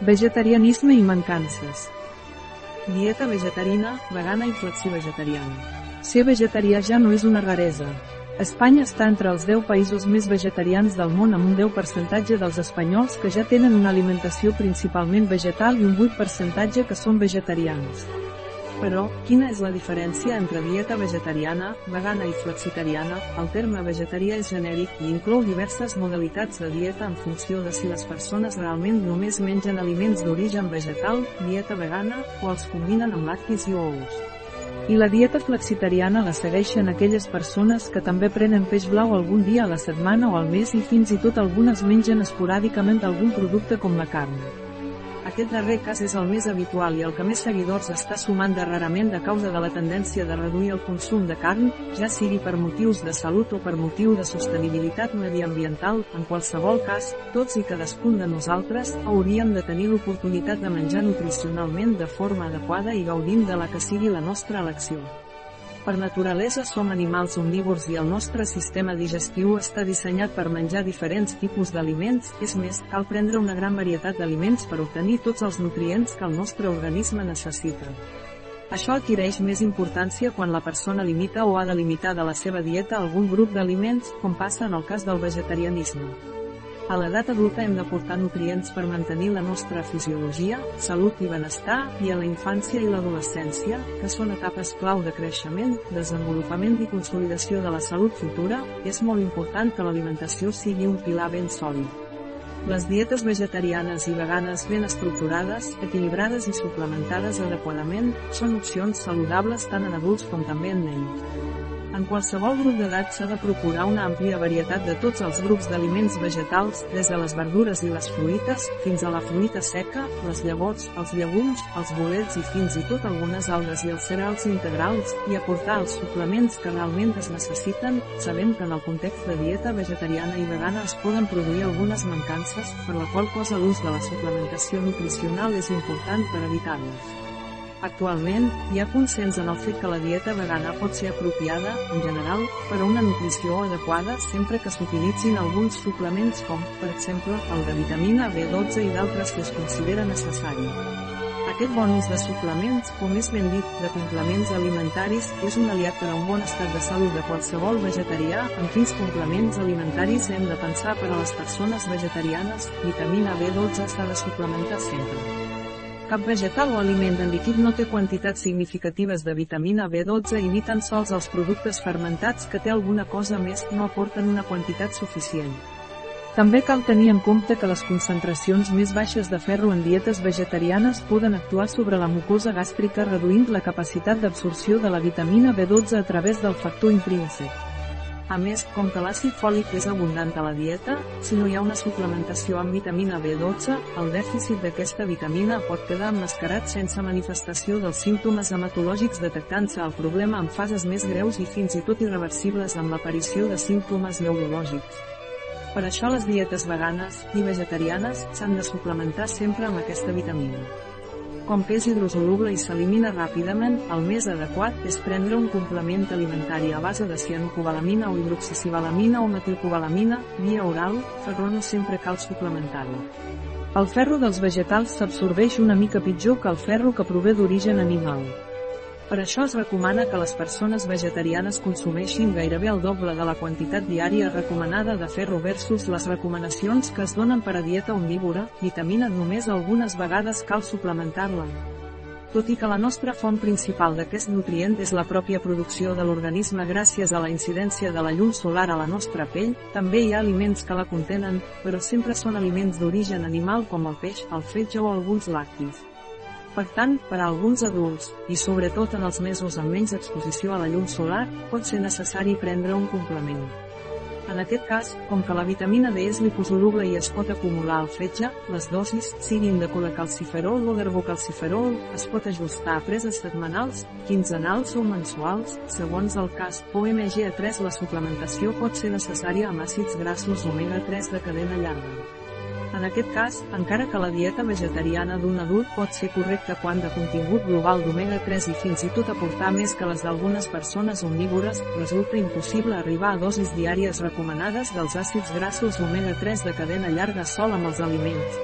Vegetarianisme i mancances. Dieta vegetariana, vegana i flexivegetariana. Ser vegetarià ja no és una raresa. Espanya està entre els 10 països més vegetarians del món amb un 10% dels espanyols que ja tenen una alimentació principalment vegetal i un 8% que són vegetarians. Però, quina és la diferència entre dieta vegetariana, vegana i flexitariana? El terme vegetarià és genèric i inclou diverses modalitats de dieta en funció de si les persones realment només mengen aliments d'origen vegetal, dieta vegana, o els combinen amb lactis i ous. I la dieta flexitariana la segueixen aquelles persones que també prenen peix blau algun dia a la setmana o al mes i fins i tot algunes mengen esporàdicament algun producte com la carn. Aquest darrer cas és el més habitual i el que més seguidors està sumant darrerament a causa de la tendència de reduir el consum de carn, ja sigui per motius de salut o per motiu de sostenibilitat mediambiental, en qualsevol cas, tots i cadascun de nosaltres hauríem de tenir l'oportunitat de menjar nutricionalment de forma adequada i gaudint de la que sigui la nostra elecció. Per naturalesa som animals omnívors i el nostre sistema digestiu està dissenyat per menjar diferents tipus d'aliments, és més, cal prendre una gran varietat d'aliments per obtenir tots els nutrients que el nostre organisme necessita. Això adquireix més importància quan la persona limita o ha de limitar de la seva dieta algun grup d'aliments, com passa en el cas del vegetarianisme. A l'edat adulta hem de portar nutrients per mantenir la nostra fisiologia, salut i benestar, i a la infància i l'adolescència, que són etapes clau de creixement, desenvolupament i consolidació de la salut futura, és molt important que l'alimentació sigui un pilar ben sòlid. Les dietes vegetarianes i veganes ben estructurades, equilibrades i suplementades adequadament, són opcions saludables tant en adults com també en nens. En qualsevol grup d'edat s'ha de procurar una àmplia varietat de tots els grups d'aliments vegetals, des de les verdures i les fruites, fins a la fruita seca, les llavors, els llegums, els bolets i fins i tot algunes algues i els cereals integrals, i aportar els suplements que realment es necessiten, sabent que en el context de dieta vegetariana i vegana es poden produir algunes mancances, per la qual cosa l'ús de la suplementació nutricional és important per evitar-les. Actualment, hi ha consens en el fet que la dieta vegana pot ser apropiada, en general, per a una nutrició adequada sempre que s'utilitzin alguns suplements com, per exemple, el de vitamina B12 i d'altres que es considera necessari. Aquest bon de suplements, o més ben dit, de complements alimentaris, és un aliat per a un bon estat de salut de qualsevol vegetarià, en quins complements alimentaris hem de pensar per a les persones vegetarianes, vitamina B12 s'ha de suplementar sempre. Cap vegetal o aliment en líquid no té quantitats significatives de vitamina B12 i ni tan sols els productes fermentats que té alguna cosa més no aporten una quantitat suficient. També cal tenir en compte que les concentracions més baixes de ferro en dietes vegetarianes poden actuar sobre la mucosa gàstrica reduint la capacitat d'absorció de la vitamina B12 a través del factor intrínsec. A més, com que l'àcid fòlic és abundant a la dieta, si no hi ha una suplementació amb vitamina B12, el dèficit d'aquesta vitamina pot quedar emmascarat sense manifestació dels símptomes hematològics detectant-se el problema en fases més greus i fins i tot irreversibles amb l'aparició de símptomes neurològics. Per això les dietes veganes i vegetarianes s'han de suplementar sempre amb aquesta vitamina. Com que és hidrosoluble i s'elimina ràpidament, el més adequat és prendre un complement alimentari a base de cianocobalamina o hidroxicibalamina o metilcobalamina, via oral, ferro no sempre cal suplementar-lo. El ferro dels vegetals s'absorbeix una mica pitjor que el ferro que prové d'origen animal. Per això es recomana que les persones vegetarianes consumeixin gairebé el doble de la quantitat diària recomanada de ferro versus les recomanacions que es donen per a dieta omnívora, vitamina només algunes vegades cal suplementar-la. Tot i que la nostra font principal d'aquest nutrient és la pròpia producció de l'organisme gràcies a la incidència de la llum solar a la nostra pell, també hi ha aliments que la contenen, però sempre són aliments d'origen animal com el peix, el fetge o alguns lactis. Per tant, per a alguns adults, i sobretot en els mesos amb menys exposició a la llum solar, pot ser necessari prendre un complement. En aquest cas, com que la vitamina D és liposoluble i es pot acumular al fetge, les dosis, siguin de colacalciferol o d'herbocalciferol, es pot ajustar a preses setmanals, quinzenals o mensuals, segons el cas. OMG3 La suplementació pot ser necessària amb àcids grassos omega-3 de cadena llarga. En aquest cas, encara que la dieta vegetariana d'un adult pot ser correcta quan de contingut global d'omega-3 i fins i tot aportar més que les d'algunes persones omnívores, resulta impossible arribar a dosis diàries recomanades dels àcids grassos omega-3 de cadena llarga sol amb els aliments.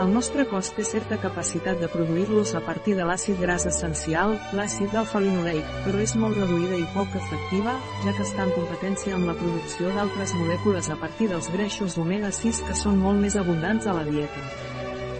El nostre cos té certa capacitat de produir-los a partir de l'àcid gras essencial, l'àcid alfa-linoleic, però és molt reduïda i poc efectiva, ja que està en competència amb la producció d'altres molècules a partir dels greixos omega-6 que són molt més abundants a la dieta.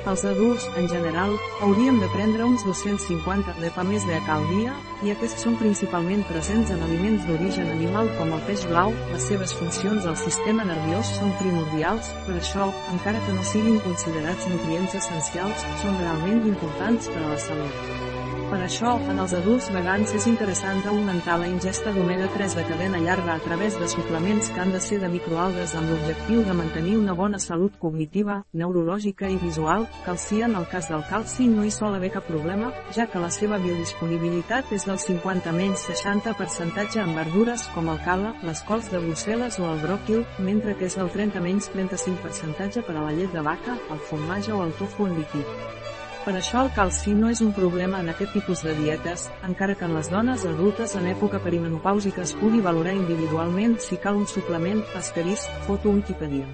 Els adults, en general, hauríem de prendre uns 250 d'EPA més de cal dia, i aquests són principalment presents en aliments d'origen animal com el peix blau, les seves funcions al sistema nerviós són primordials, per això, encara que no siguin considerats nutrients essencials, són realment importants per a la salut. Per això, en els adults vegans és interessant augmentar la ingesta d'omega-3 de cadena llarga a través de suplements que han de ser de microalgues amb l'objectiu de mantenir una bona salut cognitiva, neurològica i visual, calci en el cas del calci no hi sol haver cap problema, ja que la seva biodisponibilitat és del 50 menys 60 percentatge en verdures com el cala, les cols de Brussel·les o el bròquil, mentre que és del 30 menys 35 percentatge per a la llet de vaca, el formatge o el tofu en líquid. Per això el calci no és un problema en aquest tipus de dietes, encara que en les dones adultes en època perimenopàusica es pugui valorar individualment si cal un suplement, asterisc, foto Wikipedia.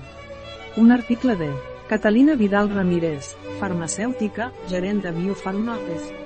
Un article de Catalina Vidal Ramírez, farmacèutica, gerent de Biofarmapes.